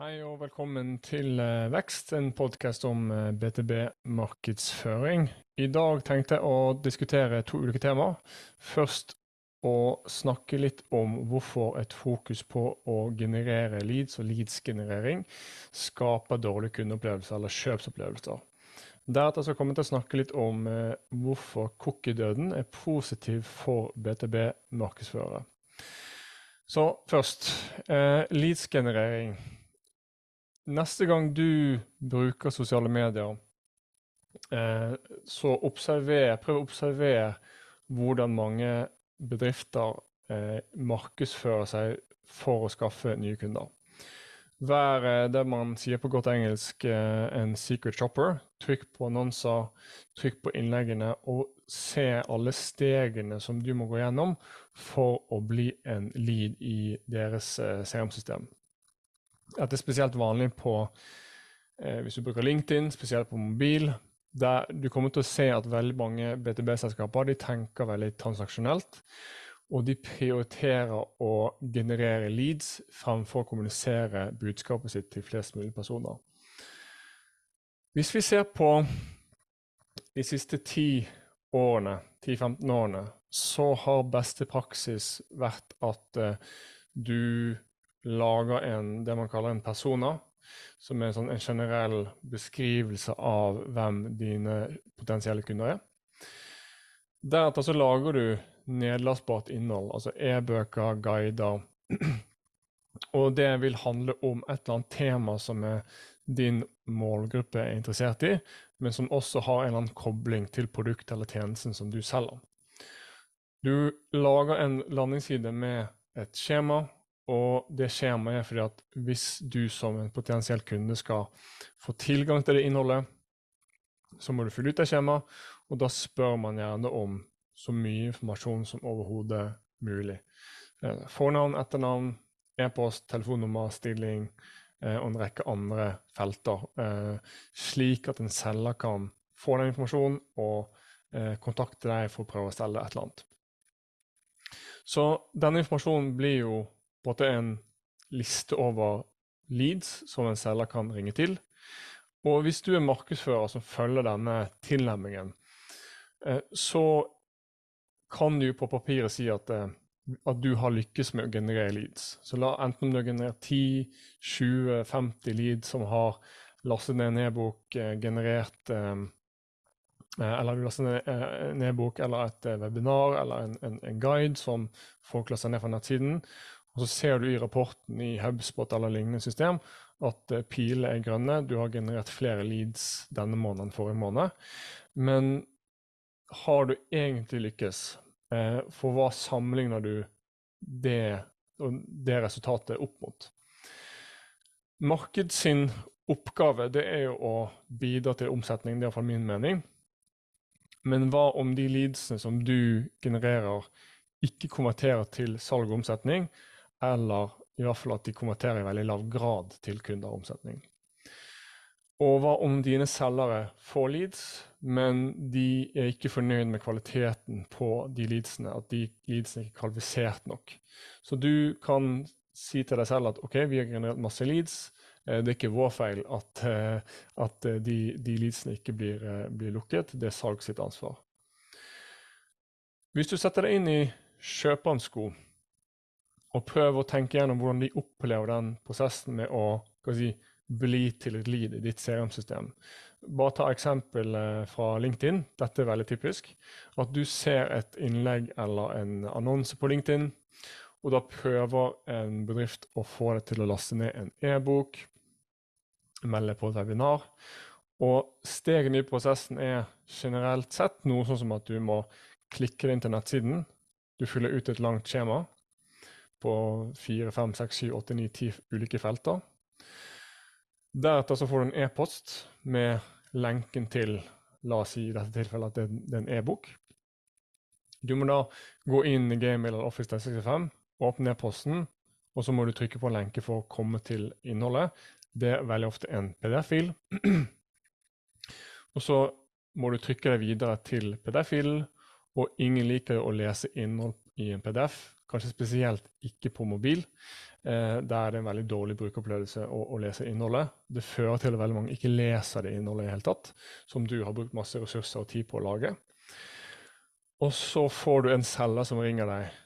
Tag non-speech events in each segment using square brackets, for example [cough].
Hei og velkommen til eh, Vekst, en podkast om eh, BTB-markedsføring. I dag tenkte jeg å diskutere to ulike temaer. Først å snakke litt om hvorfor et fokus på å generere leads og leads-generering skaper dårlige kundeopplevelser eller kjøpsopplevelser. Deretter skal jeg komme til å snakke litt om eh, hvorfor cookie-døden er positiv for BTB-markedsførere. Så først, eh, leads-generering. Neste gang du bruker sosiale medier, eh, så observer, prøv å observere hvordan mange bedrifter eh, markedsfører seg for å skaffe nye kunder. Vær eh, det man sier på godt engelsk en secret shopper. Trykk på annonser, trykk på innleggene, og se alle stegene som du må gå gjennom for å bli en lead i deres CRM-system at det er spesielt vanlig på eh, hvis du bruker LinkedIn, spesielt på mobil. Der du kommer til å se at veldig mange BTB-selskaper de tenker veldig transaksjonelt. Og de prioriterer å generere leads fremfor å kommunisere budskapet sitt til flest mulig personer. Hvis vi ser på de siste ti årene, 10-15 årene, så har beste praksis vært at uh, du lager en, det man kaller en persona, som er sånn en generell beskrivelse av hvem dine potensielle kunder er. Deretter så lager du nedlastbart innhold, altså e-bøker, guider. [clears throat] Og det vil handle om et eller annet tema som din målgruppe er interessert i, men som også har en eller annen kobling til produktet eller tjenesten som du selger. Du lager en landingsside med et skjema, og det skjemaet er fordi at hvis du som en potensiell kunde skal få tilgang til det innholdet, så må du fylle ut det skjemaet, og da spør man gjerne om så mye informasjon som overhodet mulig. Eh, fornavn, etternavn, e-post, telefonnummer, stilling eh, og en rekke andre felter. Eh, slik at en selger kan få den informasjonen og kontakte deg for å prøve å selge et eller annet. Så denne informasjonen blir jo på en måte en liste over leads som en selger kan ringe til. Og hvis du er markedsfører som følger denne tilnærmingen, eh, så kan du på papiret si at, eh, at, du har lykkes med å generere leads. Så la, enten om du har generert 10, 20, 50 leads som har lastet ned en e-bok, eh, generert eller du laster ned en e-bok eller et webinar eller en, en, en guide som folk laster ned fra nettsiden, og så ser du i rapporten i HubSpot eller lignende system at uh, pilene er grønne. Du har generert flere leads denne måneden enn forrige måned. Men har du egentlig lykkes? Uh, for hva sammenligner du det, det resultatet opp mot? Marked oppgave det er jo å bidra til omsetning, det er iallfall min mening. Men hva om de leadsene som du genererer, ikke konverterer til salg og omsetning, eller i hvert fall at de konverterer i veldig lav grad til kundeomsetning. Og hva om dine selgere får leads, men de er ikke fornøyd med kvaliteten på de leadsene, at de leadsene ikke er kvalifisert nok. Så du kan si til deg selv at OK, vi har generert masse leads, eh, det er ikke vår feil at, eh, at eh, de, de, leadsene ikke blir, blir, lukket. Det er salg sitt ansvar. Hvis du setter deg inn i kjøperens sko, og prøve å tenke gjennom hvordan de opplever den prosessen med å si, bli til et lead i ditt CRM-system. Bare ta eksempel eh, fra LinkedIn. Dette er veldig typisk. At du ser et innlegg eller en annonse på LinkedIn, og da prøver en bedrift å få deg til å laste ned en e-bok, melde på et webinar. Og stegene i prosessen er generelt sett noe sånn som at du må klikke deg inn til nettsiden. Du fyller ut et langt skjema på fire, fem, seks, syv, åtte, ni, ti ulike felter. Deretter så får du en e-post med lenken til la oss si i dette tilfellet at det, er en e-bok. Du må da gå inn i Gmail eller Office 365, åpne e-posten, og så må du trykke på en lenke for å komme til innholdet. Det er veldig ofte en PDF-fil. [clears throat] og så må du trykke deg videre til PDF-filen, og ingen liker å lese innhold i en PDF kanskje spesielt ikke på mobil, eh, der det er en veldig dårlig brukeropplevelse å, å, lese innholdet. Det fører til at veldig mange ikke leser det innholdet i hele tatt, som du har brukt masse ressurser og tid på å lage. Og så får du en selger som ringer deg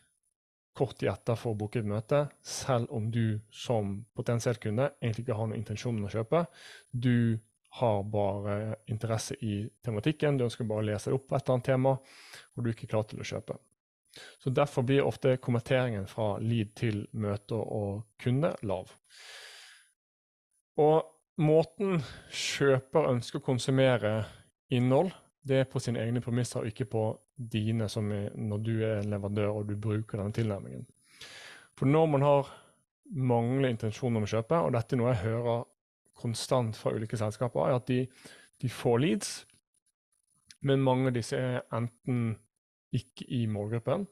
kort tid etter for å booke et møte, selv om du som potensiell kunde egentlig ikke har noen intensjon om å kjøpe. Du har bare interesse i tematikken, du ønsker bare å lese det opp på et eller annet tema, og du er ikke klar til å kjøpe. Så Derfor blir ofte konverteringen fra lead til møter og kunde lav. Og måten kjøper ønsker å konsumere innhold, det er på sine egne premisser, og ikke på dine, som når du er en leverandør og du bruker denne tilnærmingen. For når man har mangler intensjon om å kjøpe, og dette er noe jeg hører konstant fra ulike selskaper, er at de, de får leads, men mange av disse er enten ikke i målgruppen,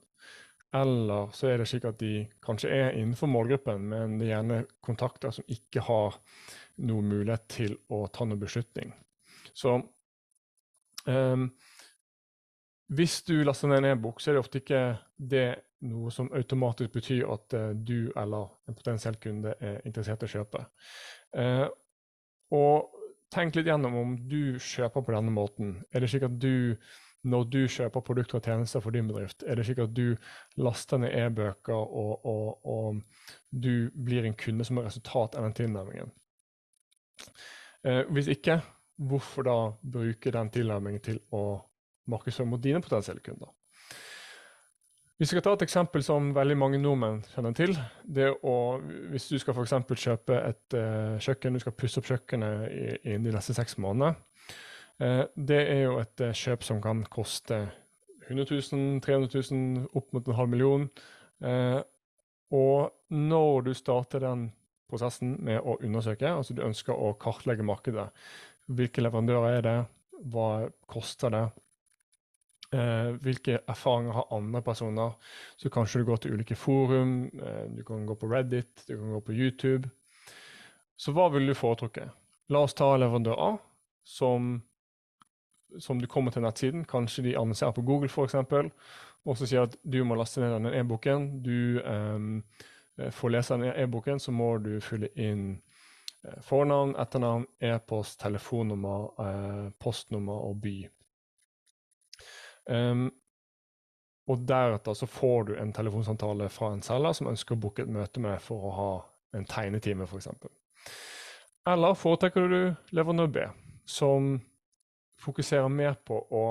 eller så er det slik at de kanskje er innenfor målgruppen, men det er gjerne kontakter som ikke har noen mulighet til å ta noen beslutning. Så um, hvis du laster ned en e-bok, så er det ofte ikke det noe som automatisk betyr at uh, du eller en potensiell kunde er interessert i å kjøpe. Uh, og tenk litt gjennom om du kjøper på denne måten. Er det slik at du, når du kjøper produkter og tjenester for din bedrift, er det slik at du laster ned e-bøker og, og, og, du blir en kunde som er resultat av den tilnærmingen? Eh, hvis ikke, hvorfor da bruke den tilnærmingen til å markedsføre mot dine potensielle kunder? Vi skal ta et eksempel som veldig mange nordmenn kjenner til. Å, hvis du skal for kjøpe et uh, kjøkken, du skal pusse opp kjøkkenet innen de neste seks månedene. Uh, det er jo et uh, kjøp som kan koste 100 000, 300 000, opp mot en halv million. og når du starter den prosessen med å undersøke, altså du ønsker å kartlegge markedet, hvilke leverandører er det, hva koster det, Eh, hvilke erfaringer har andre personer? Så kanskje du går til ulike forum, eh, du kan gå på Reddit, du kan gå på YouTube. Så hva vil du foretrukke? La oss ta leverandør A, som, som du kommer til nettsiden. Kanskje de annonserer på Google f.eks. Og så sier at du må laste ned denne e-boken. Du eh, får lese denne e-boken, så må du fylle inn eh, fornavn, etternavn, e-post, telefonnummer, uh, postnummer og by. Um, og deretter så får du en telefonsamtale fra en selger som ønsker å booke et møte med for å ha en tegnetime, f.eks. Eller foretrekker du leverandør B, som fokuserer mer på å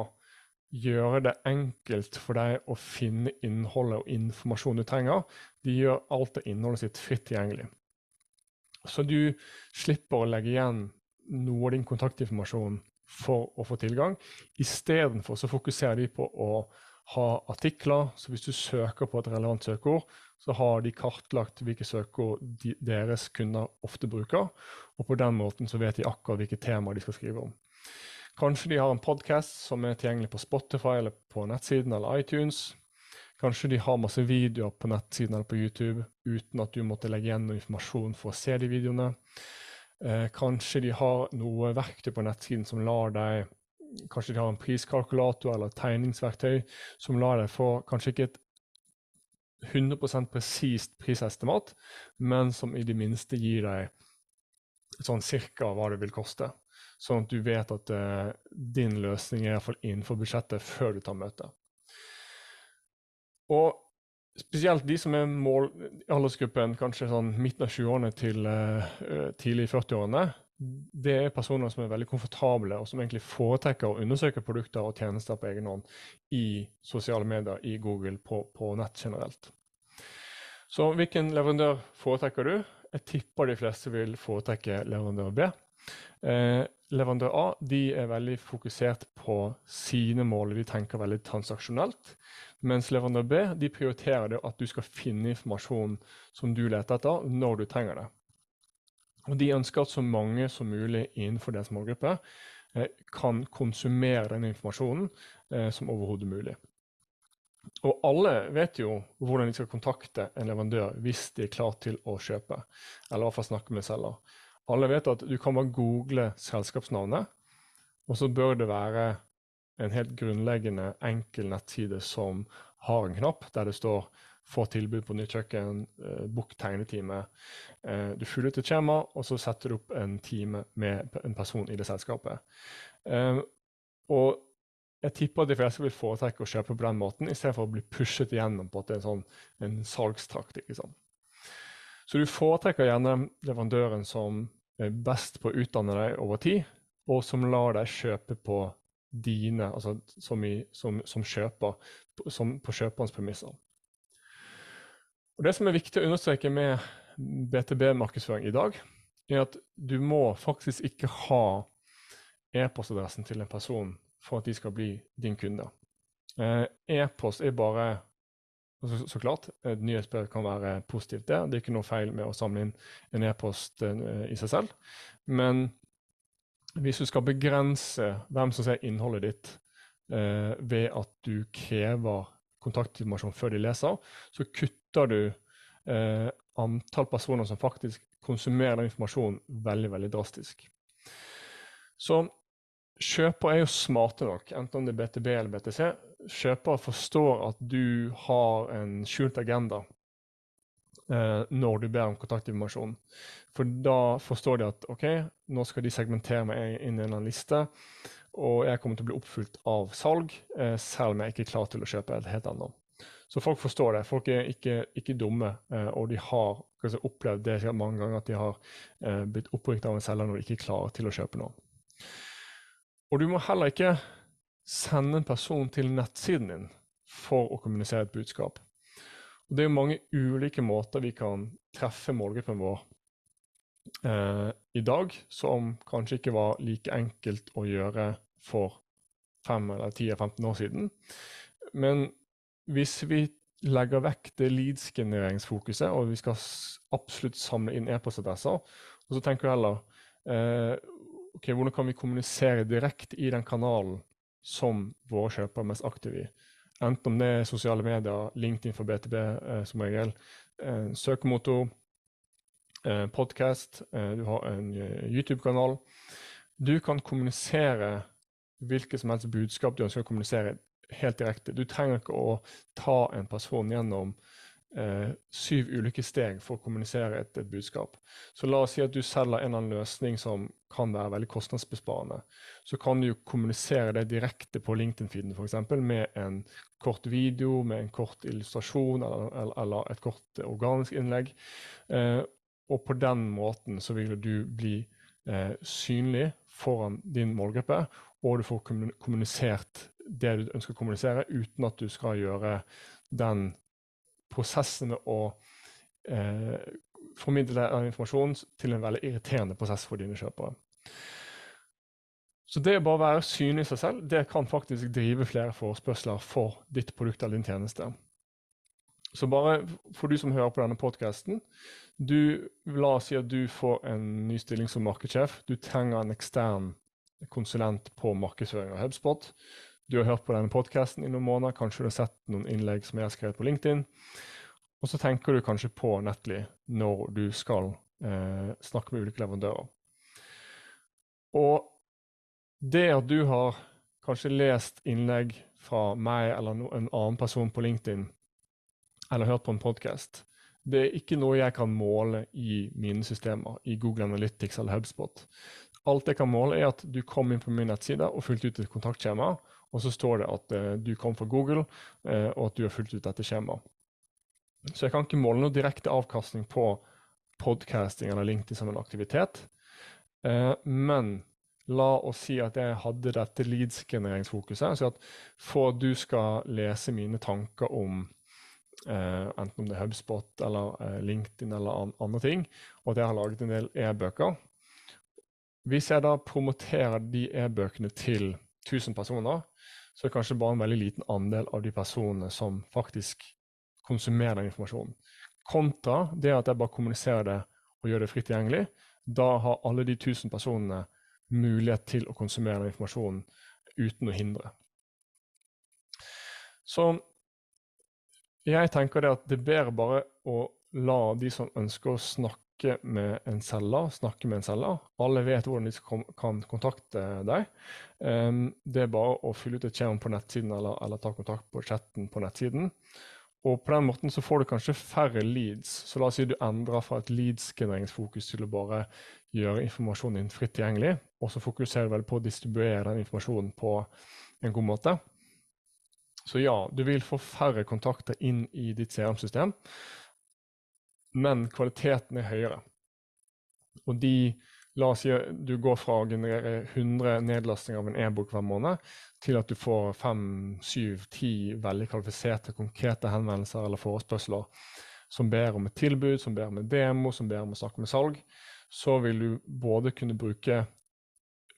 gjøre det enkelt for deg å finne innholdet og informasjonen du trenger. De gjør alt det innholdet sitt fritt tilgjengelig. Så du slipper å legge igjen noe av din kontaktinformasjon for å få tilgang. Istedenfor så fokuserer de på å ha artikler. Så hvis du søker på et relevant søkeord, så har de kartlagt hvilke søkeord de, deres kunder ofte bruker. Og på den måten så vet de akkurat hvilke temaer de skal skrive om. Kanskje de har en podkast som er tilgjengelig på Spotify eller på nettsiden eller iTunes. Kanskje de har masse videoer på nettsiden eller på YouTube uten at du måtte legge igjen noe informasjon for å se de videoene. Eh, kanskje de har noe verktøy på nettsiden som lar deg Kanskje de har en priskalkulator eller et tegningsverktøy som lar deg få kanskje ikke et 100% presist prisestimat, men som i det minste gir deg sånn cirka hva det vil koste. Sånn at du vet at uh, din løsning er iallfall innenfor budsjettet før du tar møte. Og Spesielt de som er mål aldersgruppen kanskje sånn midten av 20-årene til uh, tidlig i 40-årene. Det er personer som er veldig komfortable, og som egentlig foretrekker å undersøke produkter og tjenester på egen hånd i sosiale medier, i Google, på, på nett generelt. Så hvilken leverandør foretrekker du? Jeg tipper de fleste vil foretrekke leverandør B. Eh, leverandør A de er veldig fokusert på sine mål. De tenker veldig transaksjonelt. Mens leverandør B de prioriterer det at du skal finne informasjon som du leter etter, når du trenger det. Og De ønsker at så mange som mulig innenfor deres målgruppe eh, kan konsumere den informasjonen eh, som overhodet mulig. Og alle vet jo hvordan de skal kontakte en leverandør hvis de er klar til å kjøpe, eller i hvert fall snakke med selger. Alle vet at du kan bare google selskapsnavnet, og så bør det være en helt grunnleggende enkel nettside som har en knapp der det står 'få tilbud på nytt kjøkken, eh, book tegnetime. Eh, du fyller ut et skjema, og så setter du opp en time med en person i det selskapet. Eh, og jeg tipper at de fleste vil foretrekke å kjøpe på den måten, i stedet for å bli pushet igjennom på at det er en, sånn, en salgstrakt. Så du foretrekker gjerne leverandøren som best på å utdanne deg over tid, og som lar deg kjøpe på dine, altså som, i, som, som kjøper, som på kjøperens premisser. Og Det som er viktig å understreke med BTB-markedsføring i dag, er at du må faktisk ikke ha e-postadressen til en person for at de skal bli din kunde. Eh, e-post er bare så, så, klart, et nyhetsbrev kan være positivt, det. Det er ikke noe feil med å samle inn en e-post uh, i seg selv. Men hvis du skal begrense hvem som ser innholdet ditt eh, ved at du krever kontaktinformasjon før de leser, så kutter du eh, antall personer som faktisk konsumerer den informasjonen, veldig, veldig drastisk. Så kjøper er jo smarte nok, enten om det er BTB eller BTC. Kjøpere forstår at du har en skjult agenda eh, når du ber om kontaktinformasjon. For da forstår de at OK, nå skal de segmentere meg inn i en liste, og jeg kommer til å bli oppfylt av salg, eh, selv om jeg ikke er klar til å kjøpe et helt annet. Så folk forstår det. Folk er ikke, ikke dumme, eh, og de har kanskje opplevd det mange ganger at de har eh, blitt opprykt av en selger når de ikke er klare til å kjøpe noe. Og du må heller ikke sende en person til nettsiden din for å kommunisere et budskap. Og det er mange ulike måter vi kan treffe målgruppen vår eh, i dag, som kanskje ikke var like enkelt å gjøre for 5 eller 10 eller 15 år siden. Men hvis vi legger vekk det leads-genereringsfokuset, og vi skal absolutt samle inn e-postadresser, og så tenker vi heller eh, ok, hvordan kan vi kommunisere direkte i den kanalen som våre kjøpere er mest aktive i. Enten om det er sosiale medier, LinkedIn for BTB eh, som regel, eh, søkemotor, eh, podkast, eh, du har en eh, YouTube-kanal. Du kan kommunisere hvilket som helst budskap du ønsker å kommunisere helt direkte. Du trenger ikke å ta en person gjennom eh, syv ulike steg for å kommunisere et, et, budskap. Så la oss si at du selger en eller annen løsning som kan være veldig kostnadsbesparende. Så kan du jo kommunisere det direkte på LinkedIn-feeden f.eks. med en kort video, med en kort illustrasjon eller, eller, eller et kort organisk innlegg. Eh, og på den måten så vil du bli eh, synlig foran din målgruppe, og du får kommunisert det du ønsker å kommunisere, uten at du skal gjøre den prosessen med å eh, formidle informasjon til en veldig irriterende prosess for dine kjøpere. Så det å bare være synlig i seg selv, det kan faktisk drive flere forespørsler for ditt produkt eller din tjeneste. Så bare for du som hører på denne podkasten, la oss si at du får en ny stilling som markedssjef. Du trenger en ekstern konsulent på markedsføring av HubSpot. Du har hørt på denne podkasten i noen måneder, kanskje du har sett noen innlegg som jeg har skrevet på LinkedIn. Og så tenker du kanskje på Netly når du skal eh, snakke med ulike leverandører. Og det at du har kanskje lest innlegg fra meg eller en annen person på LinkedIn, eller hørt på en podkast, det er ikke noe jeg kan måle i mine systemer, i Google Analytics eller HubSpot. Alt jeg kan måle, er at du kom inn på min nettside og fulgte ut et kontaktskjema, og så står det at eh, du kom fra Google, eh, og at du har fulgt ut dette skjemaet. Så jeg kan ikke måle noe direkte avkastning på podcasting eller LinkedIn som en aktivitet. Eh, men la oss si at jeg hadde dette leads-genereringsfokuset. Så at for du skal lese mine tanker om enten om det er HubSpot eller LinkedIn eller an andre ting, og at jeg har laget en del e-bøker Hvis jeg da promoterer de e-bøkene til 1000 personer, så er det kanskje bare en veldig liten andel av de personene som faktisk konsumerer den informasjonen. Kontra det at jeg bare kommuniserer det og gjør det fritt tilgjengelig. Da har alle de 1000 personene mulighet til å konsumere den informasjonen uten å hindre. Så jeg tenker det at det er bedre bare å la de som ønsker å snakke snakke med en selger, snakke med en selger. Alle vet hvordan de kan kontakte deg. Um, det er bare å fylle ut et skjema på nettsiden eller, eller, ta kontakt på chatten på nettsiden. Og på den måten så får du kanskje færre leads. Så la oss si du endrer fra et leads-genereringsfokus til å bare gjøre informasjonen din fritt tilgjengelig, og så fokuserer du vel på å distribuere den informasjonen på en god måte. Så ja, du vil få færre kontakter inn i ditt CRM-system, men kvaliteten er høyere. Og de La oss si du går fra å generere 100 nedlastinger av en e-bok hver måned, til at du får 5-7-10 veldig kvalifiserte, konkrete henvendelser eller forespørsler som ber om et tilbud, som ber om en demo, som ber om å snakke med salg, så vil du både kunne bruke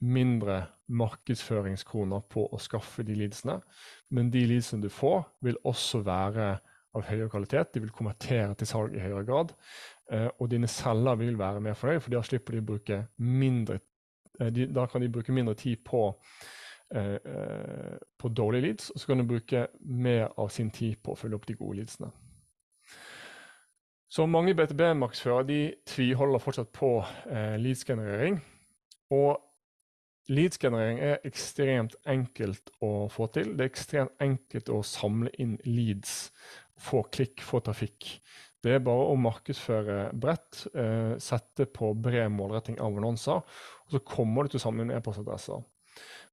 mindre markedsføringskroner på å skaffe de leadsene, men de leadsene du får, vil også være av høyere kvalitet. De vil konvertere til salg i høyere grad. Eh, og dine selger vil være mer fornøyd, for da slipper de å bruke mindre eh, de, Da kan de bruke mindre tid på, eh, eh, på dårlige leads, og så kan de bruke mer av sin tid på å følge opp de gode leadsene. Så mange BTB-markedsførere de tviholder fortsatt på eh, leadsgenerering. Og leadsgenerering er ekstremt enkelt å få til. Det er ekstremt enkelt å samle inn leads få klikk, få trafikk. Det er bare å markedsføre bredt, eh, sette på bred målretting av annonser, og så kommer du til sammen med e-postadresser.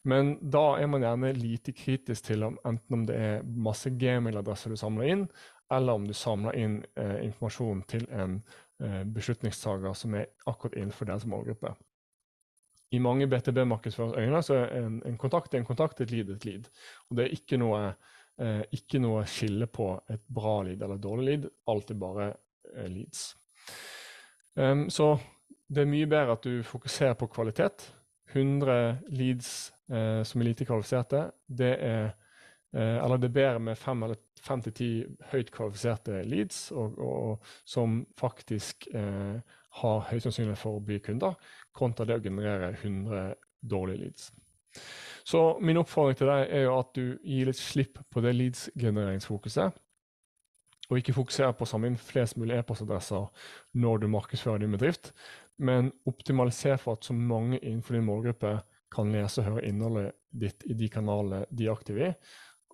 Men da er man gjerne lite kritisk til om, enten om det er masse gmail-adresser du samler inn, eller om du samler inn eh, informasjon til en eh, beslutningstaker som er akkurat innenfor deres målgruppe. I mange BTB-markedsførers øyne så er en, en kontakt en kontakt, et lead et lead. Og det er ikke noe ikke noe skille på et bra lead eller et dårlig lead. Alt er bare eh, leads. Um, så det er mye bedre at du fokuserer på kvalitet. 100 leads eh, som er lite kvalifiserte, det er eh, Eller det er bedre med fem eller fem til ti høyt kvalifiserte leads og, og, som faktisk eh, har høy sannsynlighet for å bli kunder, kontra det å generere 100 dårlige leads. Så min oppfordring til deg er jo at du gir litt slipp på det leads-genereringsfokuset. Og ikke fokuserer på å samle inn flest mulig e-postadresser når du markedsfører din bedrift, men optimaliser for at så mange innenfor din målgruppe kan lese og høre innholdet ditt i de kanalene de er aktive i.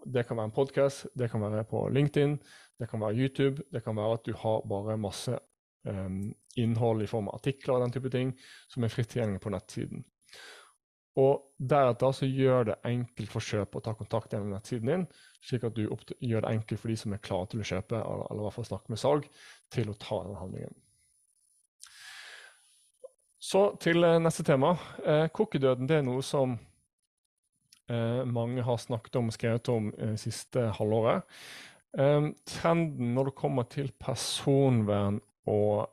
Det kan være en podkast, det kan være på LinkedIn, det kan være YouTube. Det kan være at du har bare masse um, innhold i form av artikler og den type ting som er fritt tilgjengelig på nettsiden. Og deretter så gjør det enkelt for kjøper å ta kontakt gjennom nettsiden din, slik at du gjør det enkelt for de som er klare til å kjøpe, eller, eller i hvert fall snakke med salg, til å ta den handlingen. Så til eh, neste tema. Eh, Cookie-døden er noe som eh, mange har snakket om og skrevet om eh, siste halvåret. Eh, trenden når det kommer til personvern og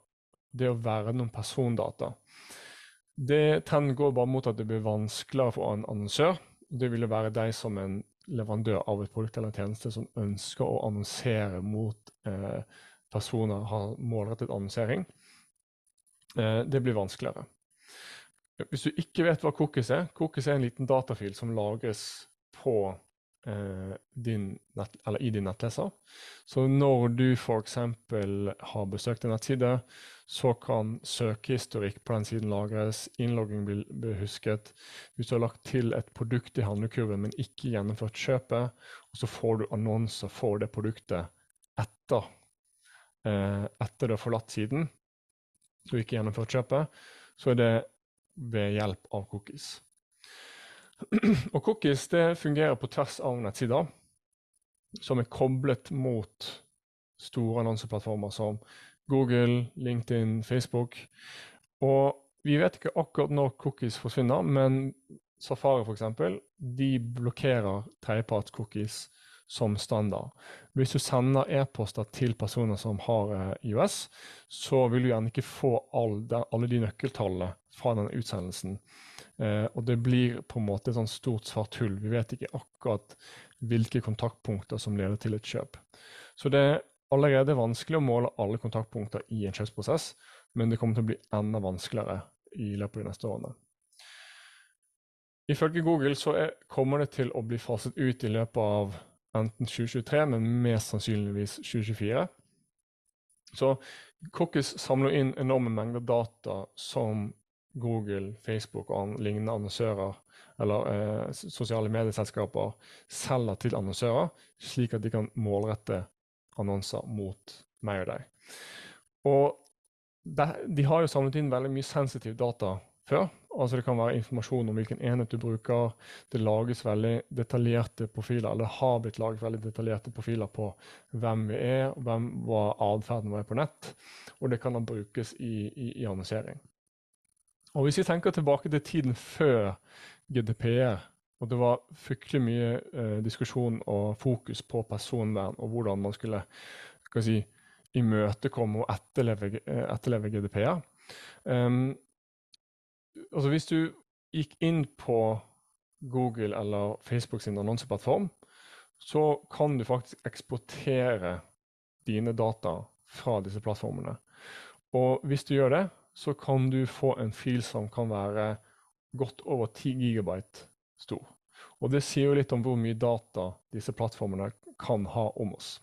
det å verne om persondata, det går bare mot at det blir vanskeligere for en annonsør. Det ville være deg som en leverandør av et produkt eller en tjeneste som ønsker å annonsere mot eh, personer, har målrettet annonsering. Eh, det blir vanskeligere. Hvis du ikke vet hva cookies er Cookies er en liten datafil som lagres på din nett, i din nettleser. Så når du f.eks. har besøkt en nettside, så kan søkehistorikk på den siden lagres, innlogging blir husket. Hvis du har lagt til et produkt i handlekurven, men ikke gjennomført kjøpet, og så får du annonser for det produktet etter, eh, etter du har forlatt siden, så ikke gjennomført kjøpet, så er det ved hjelp av cookies. Og cookies fungerer på tvers av nettsider, som er koblet mot store annonseplattformer som Google, LinkedIn, Facebook. Og vi vet ikke akkurat når cookies forsvinner, men Safari f.eks. de blokkerer tredjeparts-cookies som standard. Hvis du sender e-poster til personer som har eh, IOS, så vil du gjerne ikke få alle de nøkkeltallene fra den utsendelsen. Eh, og det blir på en måte et sånn stort svart hull. Vi vet ikke akkurat hvilke kontaktpunkter som leder til et kjøp. Så det er allerede vanskelig å måle alle kontaktpunkter i en kjøpsprosess, men det kommer til å bli enda vanskeligere i løpet av de neste årene. Ifølge Google så er, kommer det til å bli faset ut i løpet av enten 2023, men mest sannsynligvis 2024. Så Cookies samler inn enorme mengder data som Google, Facebook og lignende annonsører eller eh, sosiale medieselskaper selger til annonsører, slik at de kan målrette annonser mot meg og deg. Og de, har jo samlet inn veldig mye sensitiv data før. Altså Det kan være informasjon om hvilken enhet du bruker. Det lages veldig detaljerte profiler, eller det har blitt laget veldig detaljerte profiler på hvem vi er, hvem, hva atferden vår er på nett. Og det kan da brukes i, i, i annonsering. Og Hvis vi tenker tilbake til tiden før GDPR, og det var fryktelig mye eh, diskusjon og fokus på personvern og hvordan man skulle si, imøtekomme og etterleve, eh, etterleve GDPR. Um, altså Hvis du gikk inn på Google eller Facebook sin annonseplattform, så kan du faktisk eksportere dine data fra disse plattformene. Og hvis du gjør det, så kan du få en fil som kan være godt over 10 gigabyte stor. Og det sier jo litt om hvor mye data disse plattformene kan ha om oss.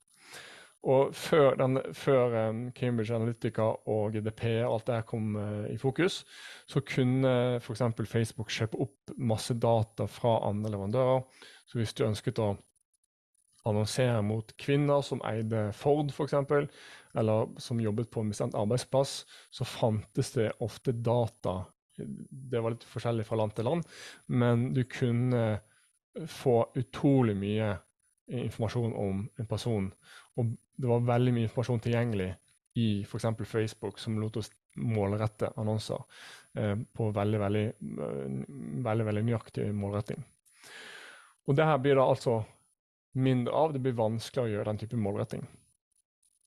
Og før, den, før um, Cambridge Analytica og GDP alt det kom uh, i fokus, så kunne f.eks. Facebook kjøpe opp masse data fra andre leverandører. Så hvis du ønsket å annonsere mot kvinner som eide Ford f.eks., eller som jobbet på en bestemt arbeidsplass, så fantes det ofte data. Det var litt forskjellig fra land til land, men du kunne få utrolig mye informasjon om en person. Og det var veldig mye informasjon tilgjengelig i f.eks. Facebook som lot oss målrette annonser eh, på veldig, veldig, eh, veldig, veldig nøyaktig målretting. Og det her blir da altså mindre av. Det blir vanskeligere å gjøre den type målretting.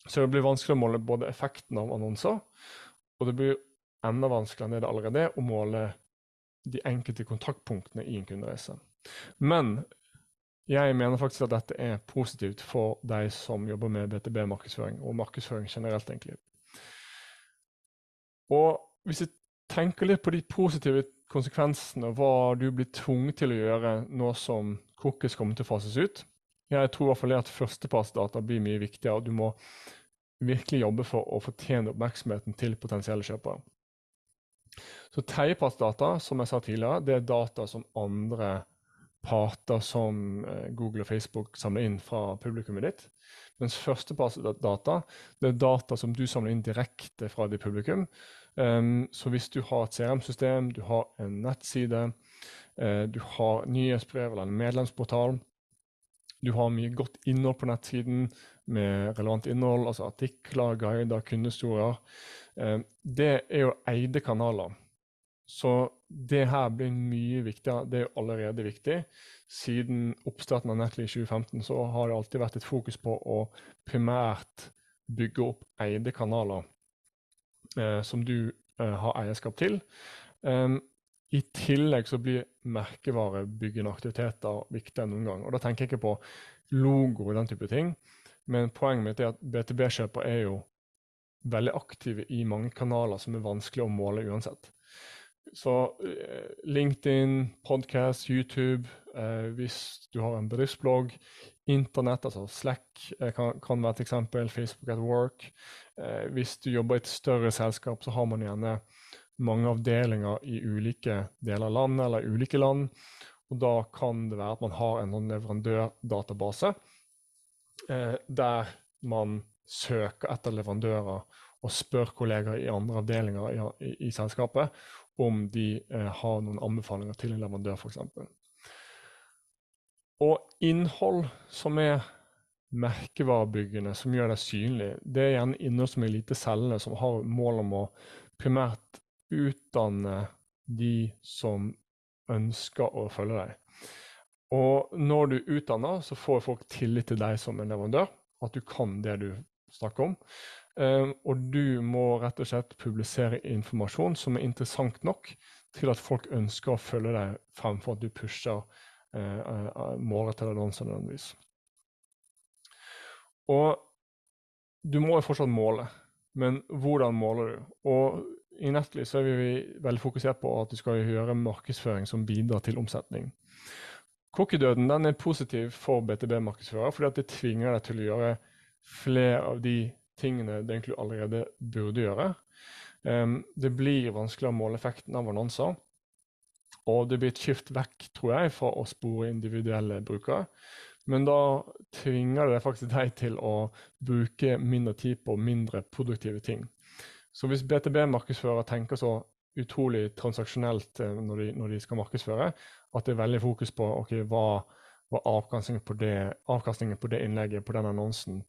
Så det blir vanskelig å måle både effekten av annonser, og det blir enda vanskeligere enn det allerede er, å måle de enkelte kontaktpunktene i en kundereise. Men jeg mener faktisk at dette er positivt for de som jobber med BTB-markedsføring, og markedsføring generelt, egentlig. Og hvis jeg tenker litt på de positive konsekvensene, hva du blir tvunget til å gjøre nå som cookies kommer til å fases ut Jeg tror i hvert fall at førstepartsdata blir mye viktigere, du må virkelig jobbe for å fortjene oppmerksomheten til potensielle kjøpere. Så tredjepartsdata, som jeg sa tidligere, det er data som andre parter som eh, Google og Facebook samler inn fra publikummet ditt. Mens førstepartsdata det er data som du samler inn direkte fra ditt publikum. Um, så hvis du har et CRM-system, du har en nettside, uh, du har nyhetsbrev eller en medlemsportal, du har mye godt innhold på nettsiden med relevant innhold, altså artikler, guider, kundehistorier. Uh, det er jo eide kanaler. Så det her blir mye viktigere. Det er jo allerede viktig. Siden oppstarten av Netly i 2015 så har det alltid vært et fokus på å primært bygge opp eide kanaler eh, som du eh, har eierskap til. Um, I tillegg så blir merkevarebyggende aktiviteter viktigere enn noen gang. Og da tenker jeg ikke på logo og den type ting, men poenget mitt er at BTB-kjøper er jo veldig aktive i mange kanaler som er vanskelig å måle uansett. Så eh, LinkedIn, podcast, YouTube, eh, hvis du har en bedriftsblogg, internett, altså Slack eh, kan, kan, være et eksempel, Facebook at work. Eh, hvis du jobber i et større selskap, så har man gjerne mange avdelinger i ulike deler av landet eller ulike land. Og da kan det være at man har en sånn leverandørdatabase eh, der man søker etter leverandører og spør kollegaer i andre avdelinger i, i, i selskapet om de eh, har noen anbefalinger til en leverandør, f.eks. Og innhold som er merkevarebyggende, som gjør deg synlig, det er gjerne innhold som er lite selgende, som har mål om å primært utdanne de som ønsker å følge deg. Og når du utdanner, så får folk tillit til deg som en leverandør, at du kan det du snakker om. Um, og du må rett og slett publisere informasjon som er interessant nok til at folk ønsker å følge deg fremfor at du pusher målet uh, målrettede annonser nødvendigvis. Og du må jo fortsatt måle, men hvordan måler du? Og i Netly så er vi veldig fokusert på at du skal gjøre markedsføring som bidrar til omsetning. Cookie-døden er positiv for BTB-markedsfører, fordi det tvinger deg til å gjøre flere av de tingene du egentlig allerede burde gjøre. Um, det blir vanskeligere å måle effekten av annonser. Og det blir et skift vekk, tror jeg, fra å spore individuelle brukere. men da tvinger det faktisk deg til å bruke mindre tid på mindre produktive ting. Så hvis BTB-markedsfører tenker så utrolig transaksjonelt eh, når de, når de, skal markedsføre, at det er veldig fokus på okay, hva, var avkastningen, på det, avkastningen på det innlegget, på den annonsen.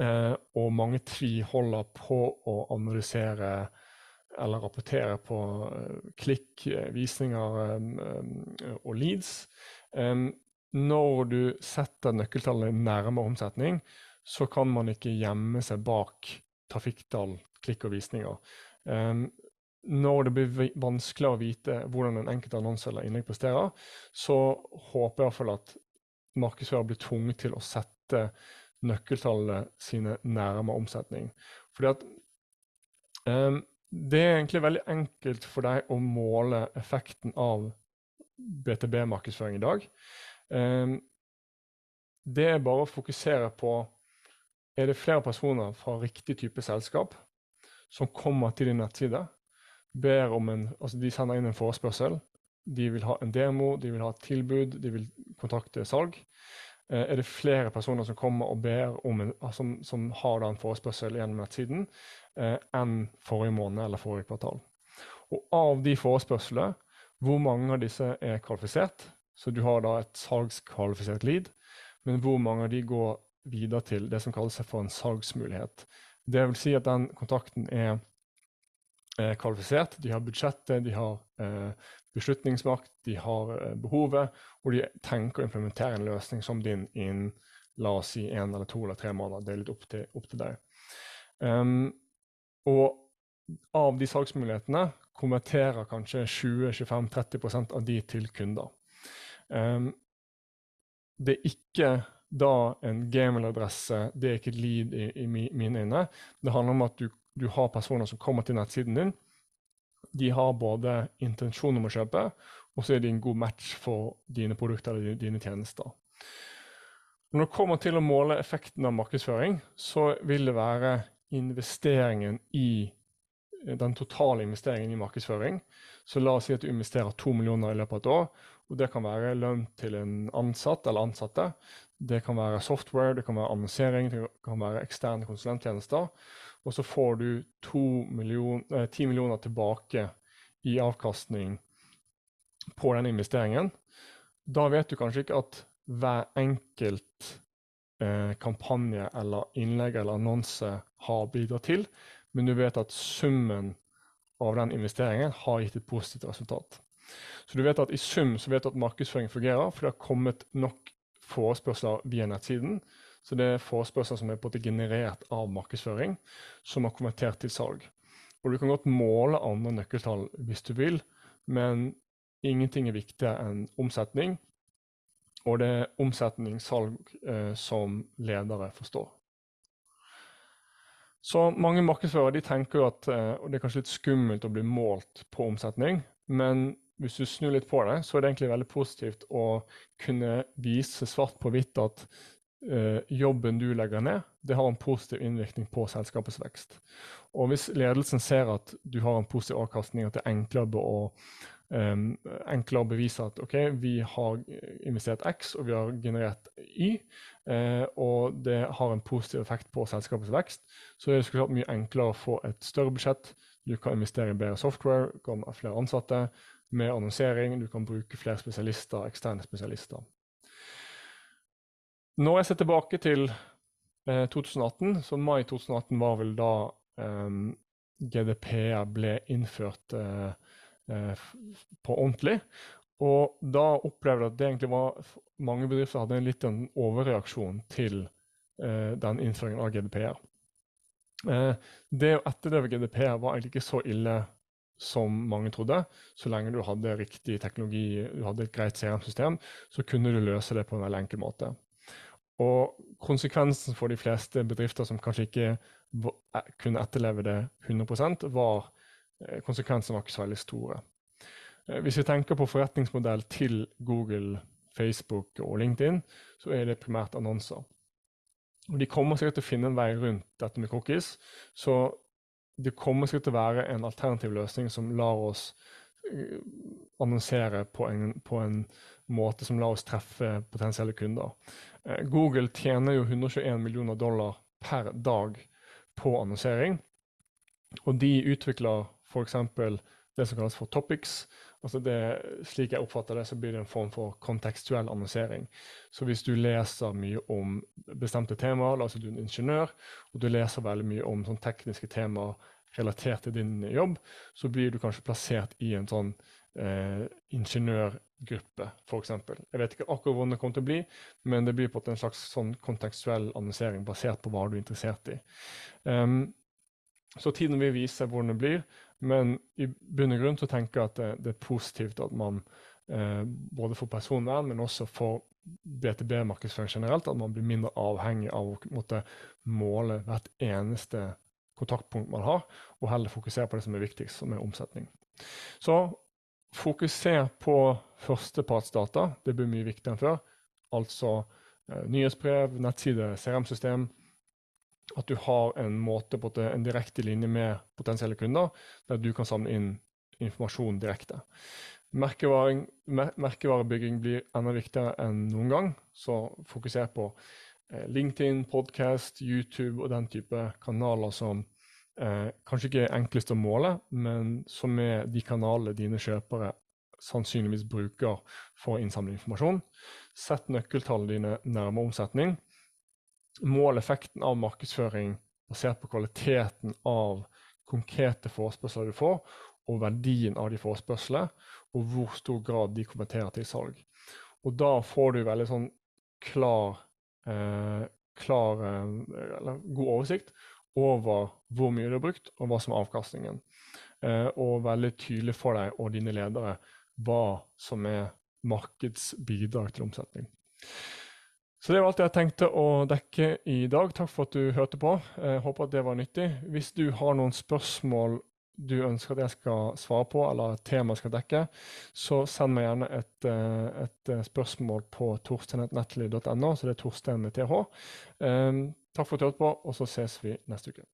Eh, og mange tviholder på å analysere eller rapportere på uh, klikk, eh, visninger og leads. Når du setter nøkkeltallene nærmere omsetning, så kan man ikke gjemme seg bak trafikktall, klikk og visninger. Um, når det blir vanskeligere å vite hvordan en enkelt annonse eller innlegg presterer, så håper jeg i hvert fall at markedsfører blir tvunget til å sette nøkkeltallene sine nærmere omsetning. Fordi at um, det er egentlig veldig enkelt for deg å måle effekten av BTB-markedsføring i dag. Um, det er bare å fokusere på er det flere personer fra riktig type selskap som kommer til din nettside, ber om en, altså de sender inn en forespørsel, de vil ha en demo, de vil ha et tilbud, de vil kontakte salg. Eh, er det flere personer som kommer og ber om en, som, som har en forespørsel gjennom nettsiden, eh, enn forrige måned eller forrige kvartal. Og av de forespørslene, hvor mange av disse er kvalifisert? Så du har da et salgskvalifisert lead, men hvor mange av de går videre til det som kalles for en salgsmulighet. Det vil si at den kontakten er kvalifisert, de har budsjettet, de har eh, beslutningsmakt, de har eh, behovet, og de tenker å implementere en løsning som din innen la oss si én eller to eller tre måneder. Det er litt opp til, opp til deg. Um, og av de salgsmulighetene konverterer kanskje 20-25-30% av de til kunder. Um, det er ikke da en gmail-adresse, det er ikke et lead i, i mine øyne. Det handler om at du, du har personer som kommer til nettsiden din, de har både intensjon om å kjøpe, og så er de en god match for dine produkter eller dine tjenester. Når det kommer til å måle effekten av markedsføring, så vil det være investeringen i den totale investeringen i markedsføring. Så la oss si at du investerer to millioner i løpet av et år. Og Det kan være lønn til en ansatt eller ansatte. Det kan være software, det kan være annonsering, det kan være eksterne konsulenttjenester og så får du million, eh, 10 millioner tilbake i avkastning på den investeringen. Da vet du kanskje ikke at hver enkelt eh, kampanje eller innlegg eller annonse har bidratt til, men du vet at summen av den investeringen har gitt et positivt resultat. Så du vet at i sum så vet du at markedsføring fungerer, for det har kommet nok forespørsler via nettsiden så det er forespørsler som er på en generert av markedsføring, som har konvertert til salg. Og Du kan godt måle andre nøkkeltall hvis du vil, men ingenting er viktigere enn omsetning. Og det er omsetning-salg eh, som ledere forstår. Så mange markedsførere de tenker jo at eh, og det er kanskje litt skummelt å bli målt på omsetning, men hvis du snur litt på det, så er det egentlig veldig positivt å kunne vise svart på hvitt at uh, jobben du legger ned, det har en positiv innvirkning på selskapets vekst. Og hvis ledelsen ser at du har en positiv avkastning, at det er enklere å, um, enklere å bevise at ok, vi har investert X og vi har generert Y, uh, og det har en positiv effekt på selskapets vekst, så er det mye enklere å få et større budsjett. Du kan investere i bedre software, kan ha flere ansatte, mer annonsering, du kan bruke flere spesialister, eksterne spesialister. Når jeg ser tilbake til eh, 2018, så mai 2018 var vel da eh, GDPR ble innført eh, eh, på ordentlig. Og da opplevde jeg at det egentlig var mange bedrifter hadde en litt en overreaksjon til eh, den innføringen av GDPR. Eh, det å etterleve GDPR var egentlig ikke så ille som mange trodde. Så lenge du hadde riktig teknologi, du hadde et greit CRM-system, så kunne du løse det på en veldig enkel måte. Og konsekvensen for de fleste bedrifter som kanskje ikke eh, kunne etterleve det 100 var konsekvensen konsekvensene var ikke så veldig store. Eh, hvis vi tenker på forretningsmodell til Google, Facebook og LinkedIn, så er det primært annonser. Og De kommer sikkert til å finne en vei rundt dette med cookies. Så det kommer sikkert til å være en alternativ løsning som lar oss eh, annonsere på en, på en, måte som lar oss treffe potensielle kunder. Eh, Google tjener jo 121 millioner dollar per dag på annonsering. Og de utvikler f.eks. det som kalles for topics. Altså det, slik jeg oppfatter det, så blir det en form for kontekstuell annonsering. Så hvis du leser mye om bestemte temaer, altså du er en ingeniør, og du leser veldig mye om sånn tekniske temaer relatert til din jobb, så blir du kanskje plassert i en sånn eh, ingeniørgruppe, f.eks. Jeg vet ikke akkurat hvordan det kommer til å bli, men det blir på en slags sånn kontekstuell annonsering basert på hva du er interessert i. Um, så tiden vil vise hvordan det blir, men i bunn og grunn så tenker jeg at det, det er positivt at man eh, både for personvern, men også for BTB-markedsføring generelt, at man blir mindre avhengig av å måtte måle hvert eneste kontaktpunkt man har, og heller fokusere på det som er viktigst, som er omsetning. Så fokuser på førstepartsdata. Det blir mye viktigere enn før. Altså eh, nyhetsbrev, nettside, CRM-system. At du har en måte på en direkte linje med potensielle kunder, der du kan samle inn informasjon direkte. Merkevarebygging blir enda viktigere enn noen gang, så fokuser på Eh, LinkedIn, podkast, YouTube og den type kanaler som eh, kanskje ikke er enklest å måle, men som er de kanalene dine kjøpere sannsynligvis bruker for å innsamle informasjon. Sett nøkkeltallene dine nærmere omsetning. Mål effekten av markedsføring basert på kvaliteten av konkrete forespørsler du får, og verdien av de forespørslene, og hvor stor grad de kommenterer til salg. Og da får du veldig sånn klar eh, klar, eller god oversikt over hvor mye du har brukt, og hva som er avkastningen. Eh, og veldig tydelig for deg og dine ledere hva som er markedsbidrag til omsetning. Så det var alt jeg tenkte å dekke i dag. Takk for at du hørte på. Jeg håper at det var nyttig. Hvis du har noen spørsmål du ønsker at jeg skal svare på, eller et tema jeg skal dekke, så send meg gjerne et, eh, et eh, spørsmål på torsteinetnettly.no, så det er Torstein med TH. Um, takk for at du hørte på, og så ses vi neste uke.